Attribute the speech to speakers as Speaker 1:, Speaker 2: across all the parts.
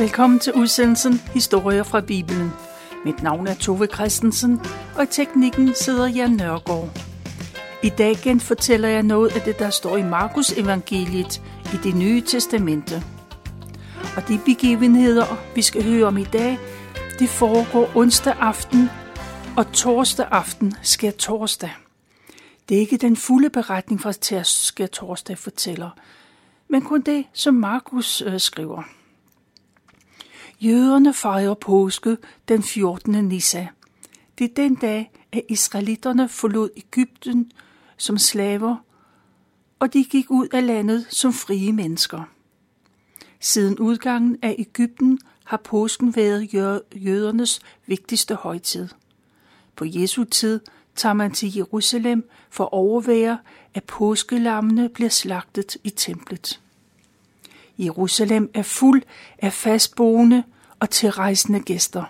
Speaker 1: Velkommen til udsendelsen Historier fra Bibelen. Mit navn er Tove Christensen, og i teknikken sidder Jan Nørgaard. I dag genfortæller jeg noget af det, der står i Markus evangeliet i det nye testamente. Og de begivenheder, vi skal høre om i dag, det foregår onsdag aften, og torsdag aften sker torsdag. Det er ikke den fulde beretning fra sker torsdag fortæller, men kun det, som Markus øh, skriver. Jøderne fejrer påske den 14. Nisa. Det er den dag, at israelitterne forlod Ægypten som slaver, og de gik ud af landet som frie mennesker. Siden udgangen af Ægypten har påsken været jødernes vigtigste højtid. På Jesu tid tager man til Jerusalem for at overvære, at påskelammene bliver slagtet i templet. Jerusalem er fuld af fastboende og tilrejsende gæster.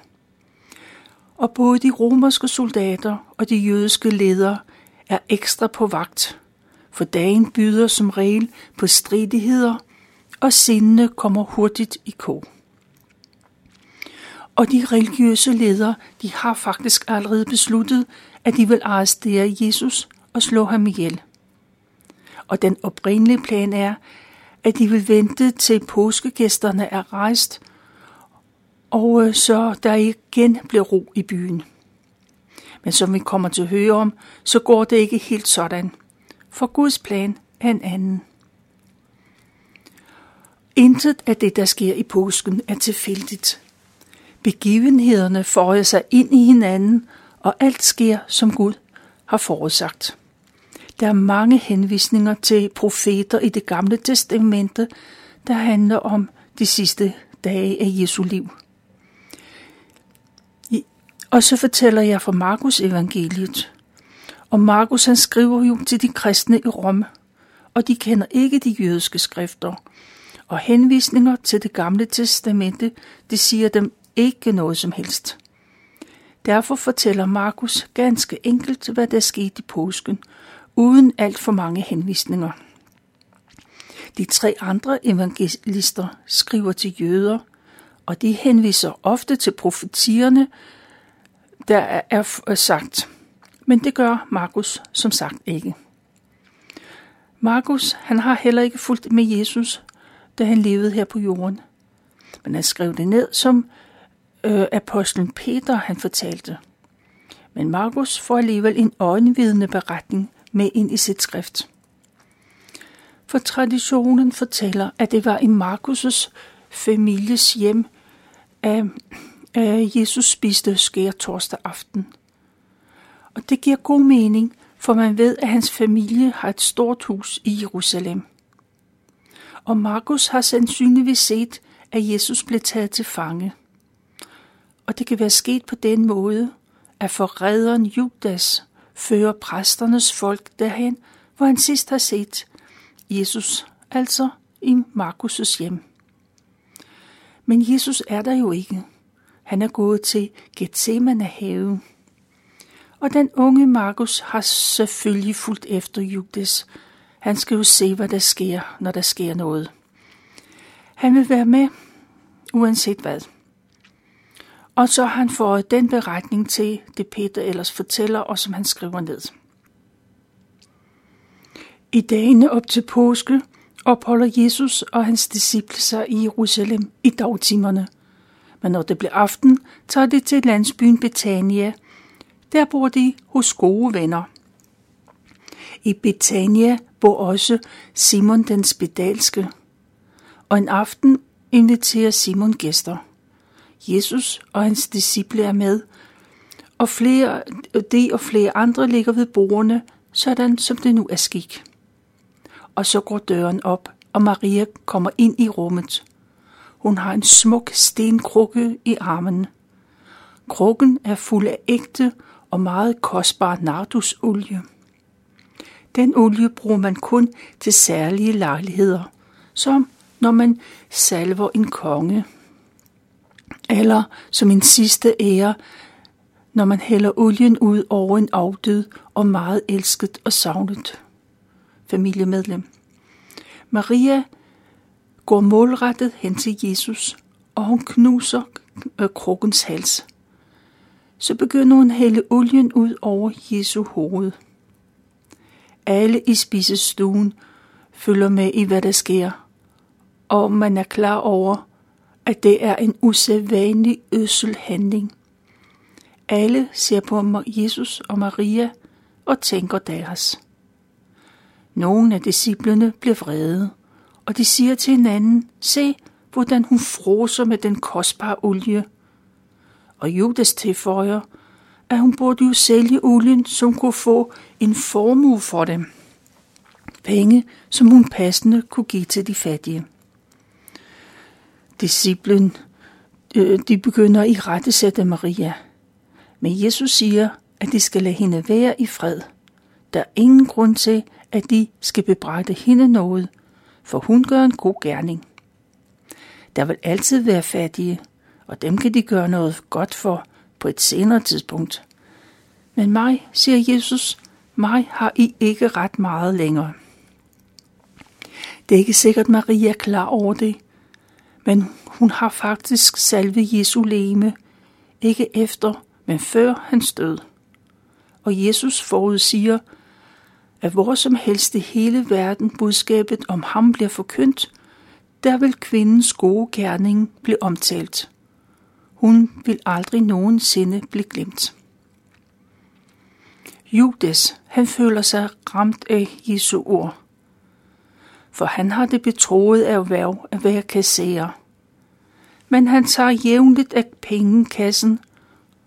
Speaker 1: Og både de romerske soldater og de jødiske ledere er ekstra på vagt, for dagen byder som regel på stridigheder, og sindene kommer hurtigt i kog. Og de religiøse ledere, de har faktisk allerede besluttet, at de vil arrestere Jesus og slå ham ihjel. Og den oprindelige plan er, at de vil vente til påskegæsterne er rejst, og øh, så der igen bliver ro i byen. Men som vi kommer til at høre om, så går det ikke helt sådan, for Guds plan er en anden. Intet af det, der sker i påsken, er tilfældigt. Begivenhederne føjer sig ind i hinanden, og alt sker, som Gud har forudsagt. Der er mange henvisninger til profeter i det gamle testamente, der handler om de sidste dage af Jesu liv. Og så fortæller jeg fra Markus evangeliet. Og Markus han skriver jo til de kristne i Rom, og de kender ikke de jødiske skrifter. Og henvisninger til det gamle testamente, det siger dem ikke noget som helst. Derfor fortæller Markus ganske enkelt, hvad der skete i påsken, uden alt for mange henvisninger. De tre andre evangelister skriver til jøder, og de henviser ofte til profetierne, der er sagt. Men det gør Markus som sagt ikke. Markus, han har heller ikke fulgt med Jesus, da han levede her på jorden. Men han skrev det ned, som øh, apostlen Peter han fortalte. Men Markus får alligevel en øjenvidende beretning med ind i sit skrift. For traditionen fortæller, at det var i Markus' families hjem, at Jesus spiste skær torsdag aften. Og det giver god mening, for man ved, at hans familie har et stort hus i Jerusalem. Og Markus har sandsynligvis set, at Jesus blev taget til fange. Og det kan være sket på den måde, at forræderen Judas fører præsternes folk derhen, hvor han sidst har set Jesus, altså i Markus' hjem. Men Jesus er der jo ikke. Han er gået til Gethsemane have. Og den unge Markus har selvfølgelig fulgt efter Judas. Han skal jo se, hvad der sker, når der sker noget. Han vil være med, uanset hvad. Og så har han fået den beretning til det Peter ellers fortæller, og som han skriver ned. I dagene op til påske opholder Jesus og hans disciple sig i Jerusalem i dagtimerne – men når det bliver aften, tager de til landsbyen Betania. Der bor de hos gode venner. I Betania bor også Simon den spedalske. Og en aften inviterer Simon gæster. Jesus og hans disciple er med, og flere, de og flere andre ligger ved bordene, sådan som det nu er skik. Og så går døren op, og Maria kommer ind i rummet. Hun har en smuk stenkrukke i armen. Krukken er fuld af ægte og meget kostbar nardusolie. Den olie bruger man kun til særlige lejligheder, som når man salver en konge, eller som en sidste ære, når man hælder olien ud over en afdød og meget elsket og savnet familiemedlem. Maria går målrettet hen til Jesus og hun knuser øh, krukkens hals. Så begynder hun at hælde olien ud over Jesu hoved. Alle i spisestuen følger med i, hvad der sker, og man er klar over, at det er en usædvanlig ødsel handling. Alle ser på Jesus og Maria og tænker deres. Nogle af disciplene bliver vrede, og de siger til hinanden, se, hvordan hun froser med den kostbare olie. Og Judas tilføjer, at hun burde jo sælge olien, som kunne få en formue for dem. Penge, som hun passende kunne give til de fattige. Disciplen, øh, de begynder i rette sætte Maria. Men Jesus siger, at de skal lade hende være i fred. Der er ingen grund til, at de skal bebrejde hende noget, for hun gør en god gerning. Der vil altid være fattige, og dem kan de gøre noget godt for på et senere tidspunkt. Men mig, siger Jesus, mig har I ikke ret meget længere. Det er ikke sikkert, Maria er klar over det, men hun har faktisk salvet Jesu leme, ikke efter, men før hans død. Og Jesus forudsiger, at hvor som helst i hele verden budskabet om ham bliver forkyndt, der vil kvindens gode gerning blive omtalt. Hun vil aldrig nogensinde blive glemt. Judas, han føler sig ramt af Jesu ord. For han har det betroet af værv at være kasserer. Men han tager jævnligt af pengekassen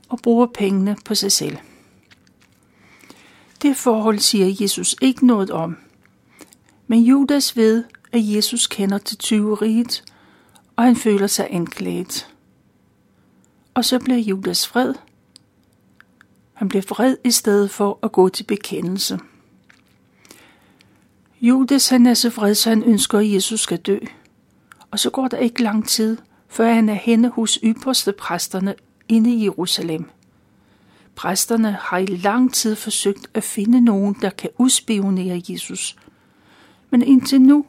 Speaker 1: og bruger pengene på sig selv. Det forhold siger Jesus ikke noget om. Men Judas ved, at Jesus kender til tyveriet, og han føler sig anklaget. Og så bliver Judas fred. Han bliver vred i stedet for at gå til bekendelse. Judas han er så vred, så han ønsker, at Jesus skal dø. Og så går der ikke lang tid, før han er henne hos ypperste præsterne inde i Jerusalem. Præsterne har i lang tid forsøgt at finde nogen, der kan udspionere Jesus. Men indtil nu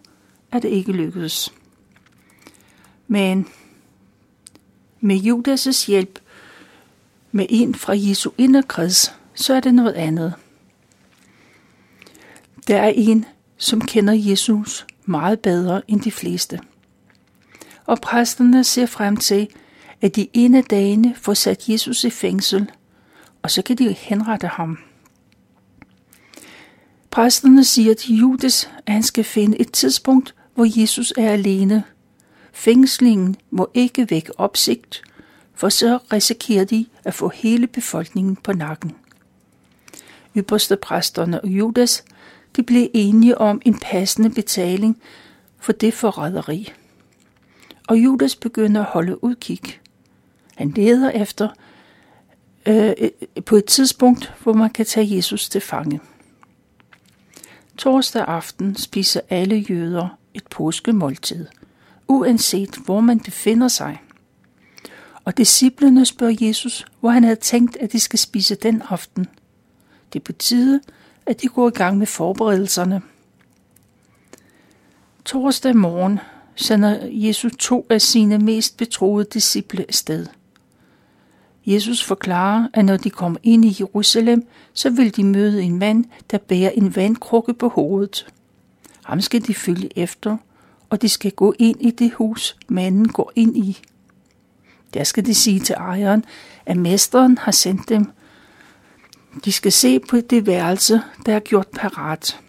Speaker 1: er det ikke lykkedes. Men med Judas' hjælp, med en fra Jesu inderkreds, så er det noget andet. Der er en, som kender Jesus meget bedre end de fleste. Og præsterne ser frem til, at de ene dagene får sat Jesus i fængsel, og så kan de henrette ham. Præsterne siger til Judas, at han skal finde et tidspunkt, hvor Jesus er alene. Fængslingen må ikke vække opsigt, for så risikerer de at få hele befolkningen på nakken. Ypperste præsterne og Judas de blev enige om en passende betaling for det forræderi. Og Judas begynder at holde udkig. Han leder efter øh, øh, på et tidspunkt, hvor man kan tage Jesus til fange. Torsdag aften spiser alle jøder et påskemåltid, uanset hvor man befinder sig. Og disciplene spørger Jesus, hvor han havde tænkt, at de skal spise den aften. Det er på tide, at de går i gang med forberedelserne. Torsdag morgen sender Jesus to af sine mest betroede disciple sted. Jesus forklarer, at når de kommer ind i Jerusalem, så vil de møde en mand, der bærer en vandkrukke på hovedet. Ham skal de følge efter, og de skal gå ind i det hus, manden går ind i. Der skal de sige til ejeren, at mesteren har sendt dem. De skal se på det værelse, der er gjort parat.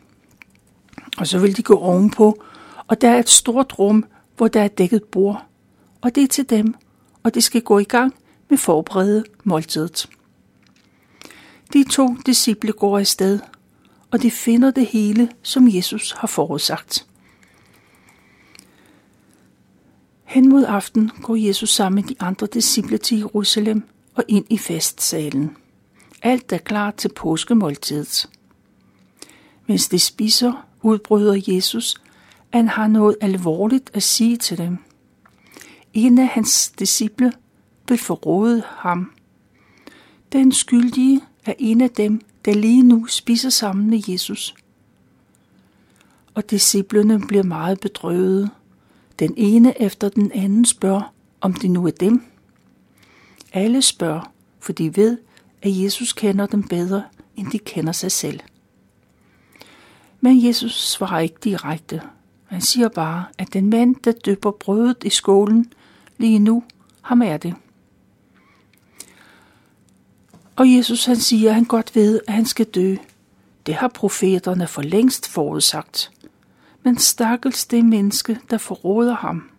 Speaker 1: Og så vil de gå ovenpå, og der er et stort rum, hvor der er dækket bord. Og det er til dem, og de skal gå i gang med forberede måltidet. De to disciple går afsted, og de finder det hele, som Jesus har forudsagt. Hen mod aften går Jesus sammen med de andre disciple til Jerusalem og ind i festsalen. Alt er klar til påskemåltidet. Mens de spiser, udbryder Jesus, at han har noget alvorligt at sige til dem. En af hans disciple vil forråde ham. Den skyldige er en af dem, der lige nu spiser sammen med Jesus. Og disciplene bliver meget bedrøvede. Den ene efter den anden spørger, om det nu er dem. Alle spørger, for de ved, at Jesus kender dem bedre, end de kender sig selv. Men Jesus svarer ikke direkte. Han siger bare, at den mand, der dypper brødet i skålen lige nu, ham er det. Og Jesus han siger, at han godt ved, at han skal dø. Det har profeterne for længst forudsagt. Men stakkels det menneske, der forråder ham.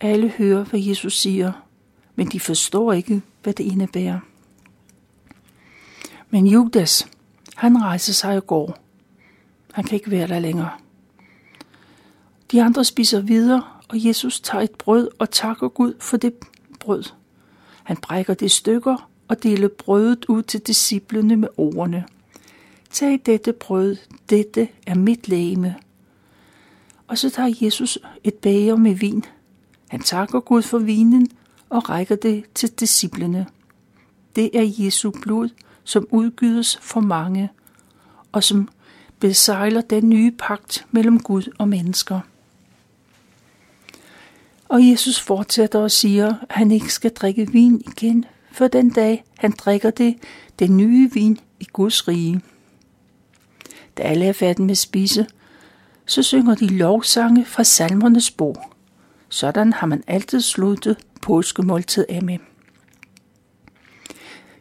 Speaker 1: Alle hører, hvad Jesus siger, men de forstår ikke, hvad det indebærer. Men Judas, han rejser sig og går. Han kan ikke være der længere. De andre spiser videre, og Jesus tager et brød og takker Gud for det brød. Han brækker det stykker og deler brødet ud til disciplene med ordene. Tag dette brød, dette er mit lægeme. Og så tager Jesus et bager med vin. Han takker Gud for vinen og rækker det til disciplene. Det er Jesu blod, som udgydes for mange, og som besejler den nye pagt mellem Gud og mennesker. Og Jesus fortsætter og siger, at han ikke skal drikke vin igen, for den dag han drikker det, den nye vin i Guds rige. Da alle er færdige med at spise, så synger de lovsange fra salmernes bog. Sådan har man altid sluttet påskemåltid er med.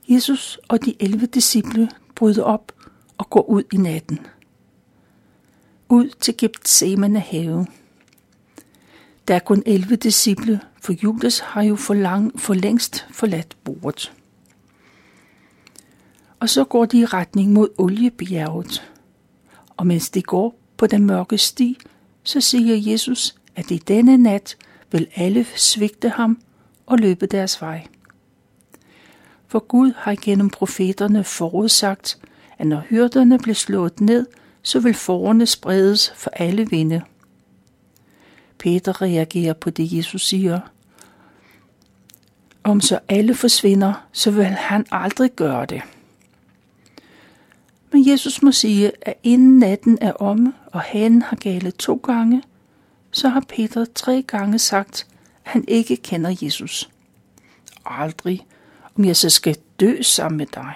Speaker 1: Jesus og de 11 disciple bryder op og går ud i natten. Ud til Gethsemane have. Der er kun 11 disciple, for Judas har jo for, lang, for længst forladt bordet. Og så går de i retning mod oliebjerget. Og mens de går på den mørke sti, så siger Jesus, at i denne nat vil alle svigte ham og løbe deres vej. For Gud har gennem profeterne forudsagt, at når hyrderne blev slået ned, så vil forerne spredes for alle vinde. Peter reagerer på det, Jesus siger. Om så alle forsvinder, så vil han aldrig gøre det. Men Jesus må sige, at inden natten er omme, og hanen har gale to gange, så har Peter tre gange sagt, han ikke kender Jesus. Aldrig, om jeg så skal dø sammen med dig.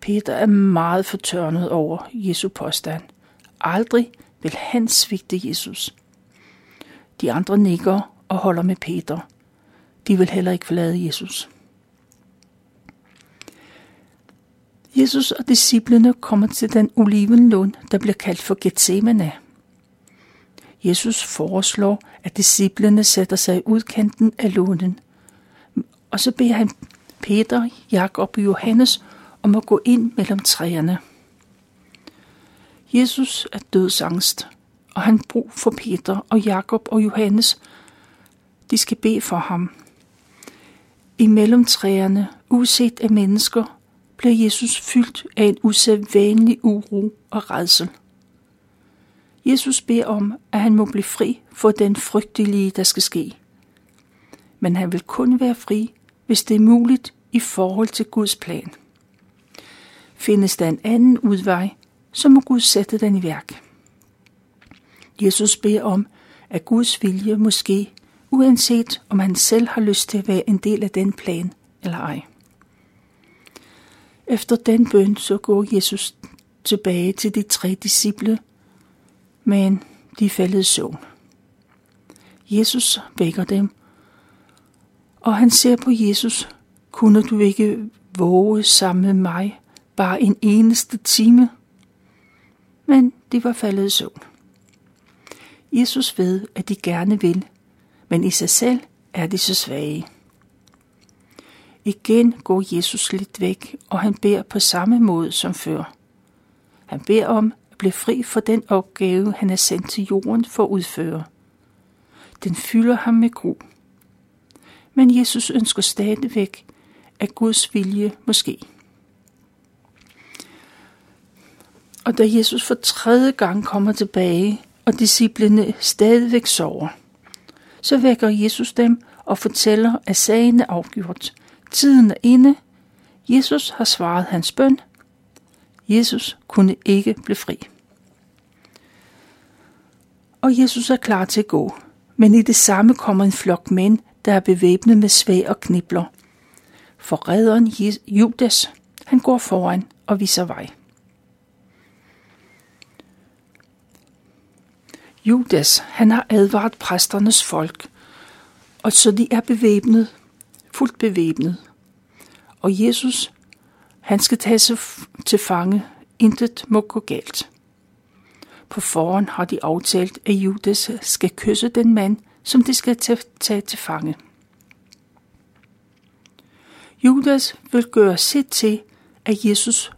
Speaker 1: Peter er meget fortørnet over Jesu påstand. Aldrig vil han svigte Jesus. De andre nikker og holder med Peter. De vil heller ikke forlade Jesus. Jesus og disciplene kommer til den olivenlund, der bliver kaldt for Gethsemane. Jesus foreslår, at disciplene sætter sig i udkanten af lunden, og så beder han Peter, Jakob og Johannes om at gå ind mellem træerne. Jesus er dødsangst, og han brug for Peter og Jakob og Johannes. De skal bede for ham. I mellem træerne, uset af mennesker, bliver Jesus fyldt af en usædvanlig uro og redsel. Jesus beder om, at han må blive fri for den frygtelige, der skal ske. Men han vil kun være fri, hvis det er muligt i forhold til Guds plan. Findes der en anden udvej, så må Gud sætte den i værk. Jesus beder om, at Guds vilje måske, uanset om han selv har lyst til at være en del af den plan eller ej. Efter den bøn så går Jesus tilbage til de tre disciple, men de faldet i søvn. Jesus vækker dem, og han ser på Jesus, kunne du ikke våge sammen med mig bare en eneste time? Men de var faldet i søvn. Jesus ved, at de gerne vil, men i sig selv er de så svage. Igen går Jesus lidt væk, og han beder på samme måde som før. Han beder om at blive fri for den opgave, han er sendt til jorden for at udføre. Den fylder ham med gru. Men Jesus ønsker stadigvæk, at Guds vilje måske. Og da Jesus for tredje gang kommer tilbage, og disciplene stadigvæk sover, så vækker Jesus dem og fortæller, at sagen er afgjort. Tiden er inde. Jesus har svaret hans bøn. Jesus kunne ikke blive fri. Og Jesus er klar til at gå, Men i det samme kommer en flok mænd, der er bevæbnet med svag og knibler. Forræderen Judas, han går foran og viser vej. Judas, han har advaret præsternes folk, og så de er bevæbnet, fuldt bevæbnet. Og Jesus, han skal tages til fange. Intet må gå galt. På forhånd har de aftalt, at Judas skal kysse den mand, som de skal tage til fange. Judas vil gøre sit til, at Jesus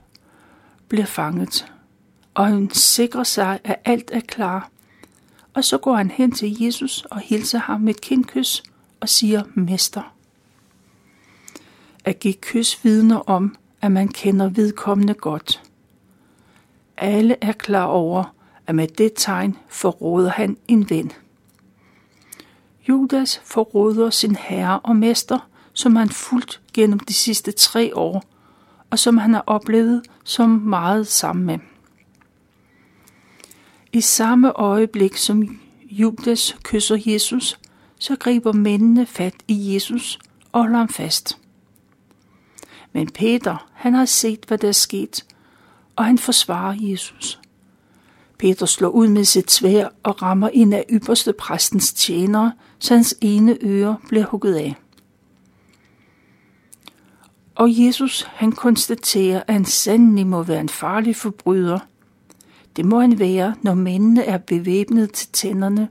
Speaker 1: bliver fanget, og han sikrer sig, at alt er klar. Og så går han hen til Jesus og hilser ham med et kindkys og siger, Mester. At give kys vidner om, at man kender vedkommende godt. Alle er klar over, at med det tegn forråder han en ven. Judas forråder sin herre og mester, som han fulgt gennem de sidste tre år, og som han har oplevet som meget sammen med. I samme øjeblik, som Judas kysser Jesus, så griber mændene fat i Jesus og holder ham fast. Men Peter, han har set, hvad der er sket, og han forsvarer Jesus. Peter slår ud med sit svær og rammer en af ypperste præstens tjenere, så hans ene øre bliver hugget af. Og Jesus, han konstaterer, at han sandelig må være en farlig forbryder. Det må han være, når mændene er bevæbnet til tænderne,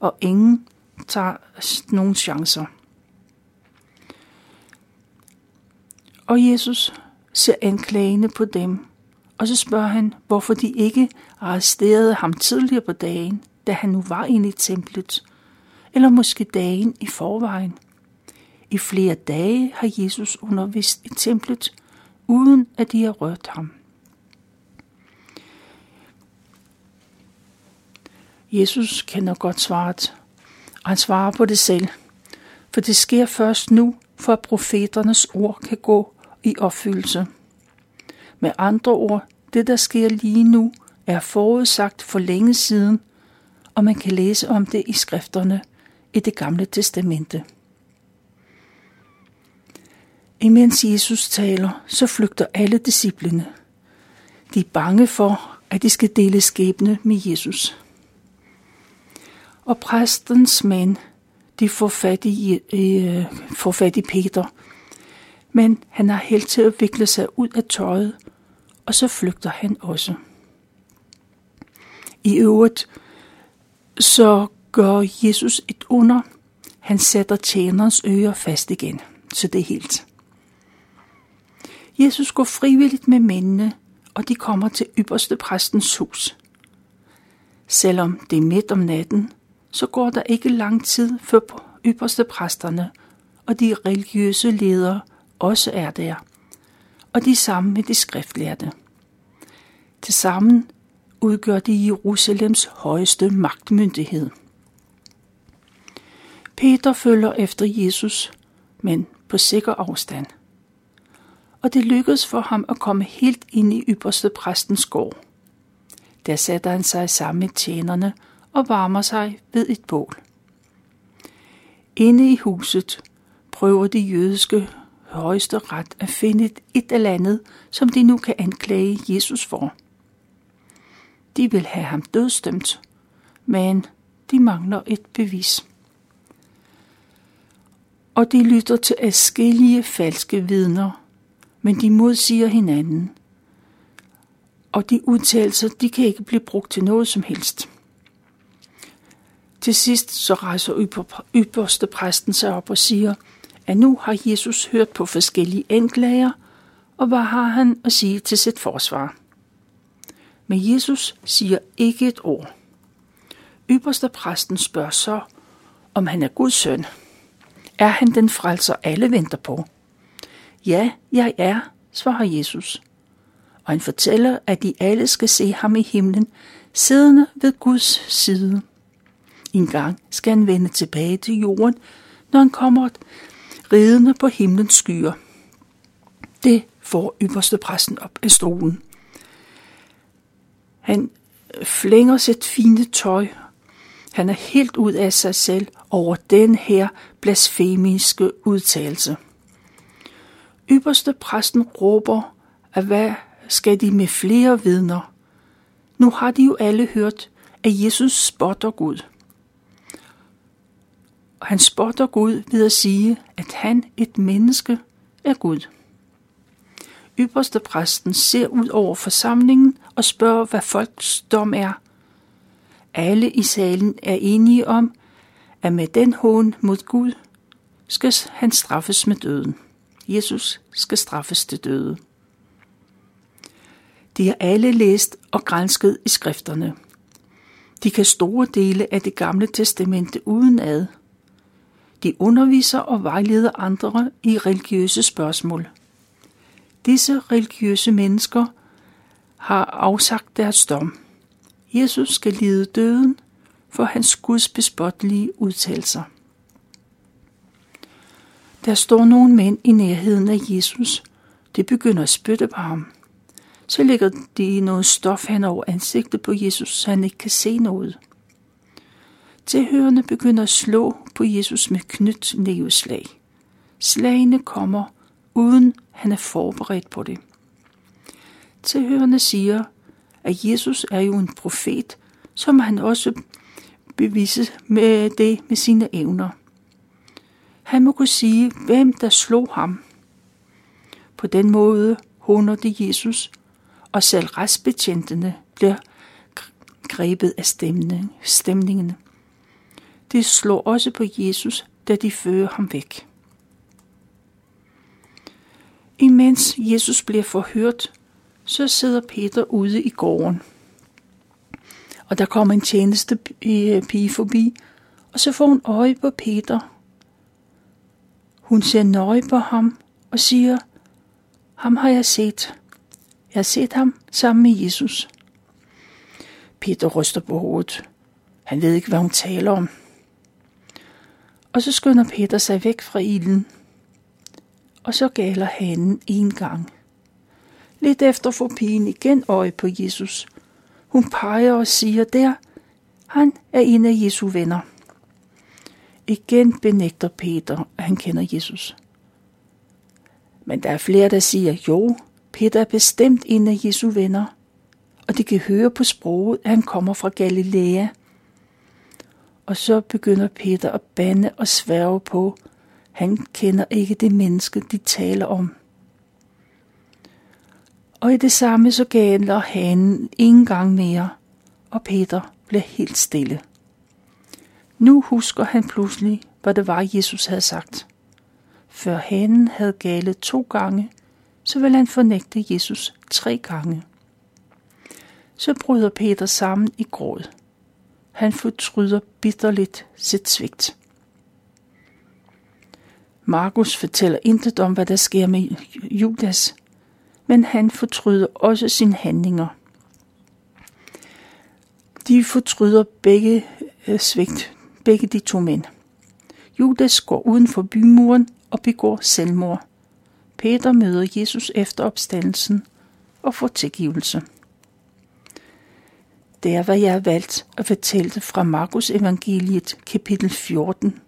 Speaker 1: og ingen tager nogen chancer. Og Jesus ser anklagende på dem, og så spørger han, hvorfor de ikke arresterede ham tidligere på dagen, da han nu var inde i templet, eller måske dagen i forvejen. I flere dage har Jesus undervist i templet, uden at de har rørt ham. Jesus kender godt svaret, og han svarer på det selv, for det sker først nu, for at profeternes ord kan gå i opfyldelse. Med andre ord, det der sker lige nu, er forudsagt for længe siden, og man kan læse om det i skrifterne i det gamle testamente. Imens Jesus taler, så flygter alle disciplene. De er bange for, at de skal dele skæbne med Jesus. Og præstens mænd, de får fat i, øh, får fat i Peter, men han har held til at vikle sig ud af tøjet, og så flygter han også. I øvrigt, så gør Jesus et under. Han sætter tjenerens ører fast igen, så det er helt. Jesus går frivilligt med mændene, og de kommer til ypperste præstens hus. Selvom det er midt om natten, så går der ikke lang tid før ypperste præsterne og de religiøse ledere også er der, og de sammen med de skriftlærte. Tilsammen udgør de Jerusalems højeste magtmyndighed. Peter følger efter Jesus, men på sikker afstand – og det lykkedes for ham at komme helt ind i ypperste præstens gård. Der sætter han sig sammen med tjenerne og varmer sig ved et bål. Inde i huset prøver de jødiske højeste ret at finde et, eller andet, som de nu kan anklage Jesus for. De vil have ham dødstømt, men de mangler et bevis. Og de lytter til adskillige falske vidner, men de modsiger hinanden. Og de udtalelser, de kan ikke blive brugt til noget som helst. Til sidst så rejser ypperste præsten sig op og siger, at nu har Jesus hørt på forskellige anklager, og hvad har han at sige til sit forsvar? Men Jesus siger ikke et ord. Ypperste præsten spørger så, om han er Guds søn. Er han den frelser, alle venter på? Ja, jeg er, svarer Jesus. Og han fortæller, at de alle skal se ham i himlen, siddende ved Guds side. En gang skal han vende tilbage til jorden, når han kommer ridende på himlens skyer. Det får ypperste præsten op af stolen. Han øh, flænger sit fine tøj Han er helt ud af sig selv over den her blasfemiske udtalelse. Ypperste præsten råber, at hvad skal de med flere vidner? Nu har de jo alle hørt, at Jesus spotter Gud. Og han spotter Gud ved at sige, at han, et menneske, er Gud. Ypperste præsten ser ud over forsamlingen og spørger, hvad folks dom er. Alle i salen er enige om, at med den hån mod Gud skal han straffes med døden. Jesus skal straffes til døde. De har alle læst og grænsket i skrifterne. De kan store dele af det gamle testamente uden ad. De underviser og vejleder andre i religiøse spørgsmål. Disse religiøse mennesker har afsagt deres dom. Jesus skal lide døden for hans Guds bespottelige udtalelser. Der står nogle mænd i nærheden af Jesus. De begynder at spytte på ham. Så lægger de noget stof hen over ansigtet på Jesus, så han ikke kan se noget. Tilhørende begynder at slå på Jesus med knyt næveslag. Slagene kommer, uden han er forberedt på det. Tilhørende siger, at Jesus er jo en profet, som han også beviser med det med sine evner. Han må kunne sige, hvem der slog ham. På den måde håner de Jesus, og selv restbetjentene bliver grebet af stemning, stemningen. De slår også på Jesus, da de fører ham væk. Imens Jesus bliver forhørt, så sidder Peter ude i gården. Og der kommer en tjeneste øh, pige forbi, og så får hun øje på Peter. Hun ser nøje på ham og siger, ham har jeg set. Jeg har set ham sammen med Jesus. Peter ryster på hovedet. Han ved ikke, hvad hun taler om. Og så skynder Peter sig væk fra ilden. Og så galer hanen en gang. Lidt efter får pigen igen øje på Jesus. Hun peger og siger der, han er en af Jesu venner. Igen benægter Peter, at han kender Jesus. Men der er flere, der siger, jo, Peter er bestemt en af Jesu venner, og de kan høre på sproget, at han kommer fra Galilea. Og så begynder Peter at bande og sværge på, han kender ikke det menneske, de taler om. Og i det samme så galer hanen en gang mere, og Peter bliver helt stille. Nu husker han pludselig, hvad det var, Jesus havde sagt. Før hanen havde galet to gange, så vil han fornægte Jesus tre gange. Så bryder Peter sammen i gråd. Han fortryder bitterligt sit svigt. Markus fortæller intet om, hvad der sker med Judas, men han fortryder også sine handlinger. De fortryder begge øh, svigt, begge de to mænd. Judas går uden for bymuren og begår selvmord. Peter møder Jesus efter opstandelsen og får tilgivelse. Det er, hvad jeg har valgt at fortælle fra Markus evangeliet kapitel 14,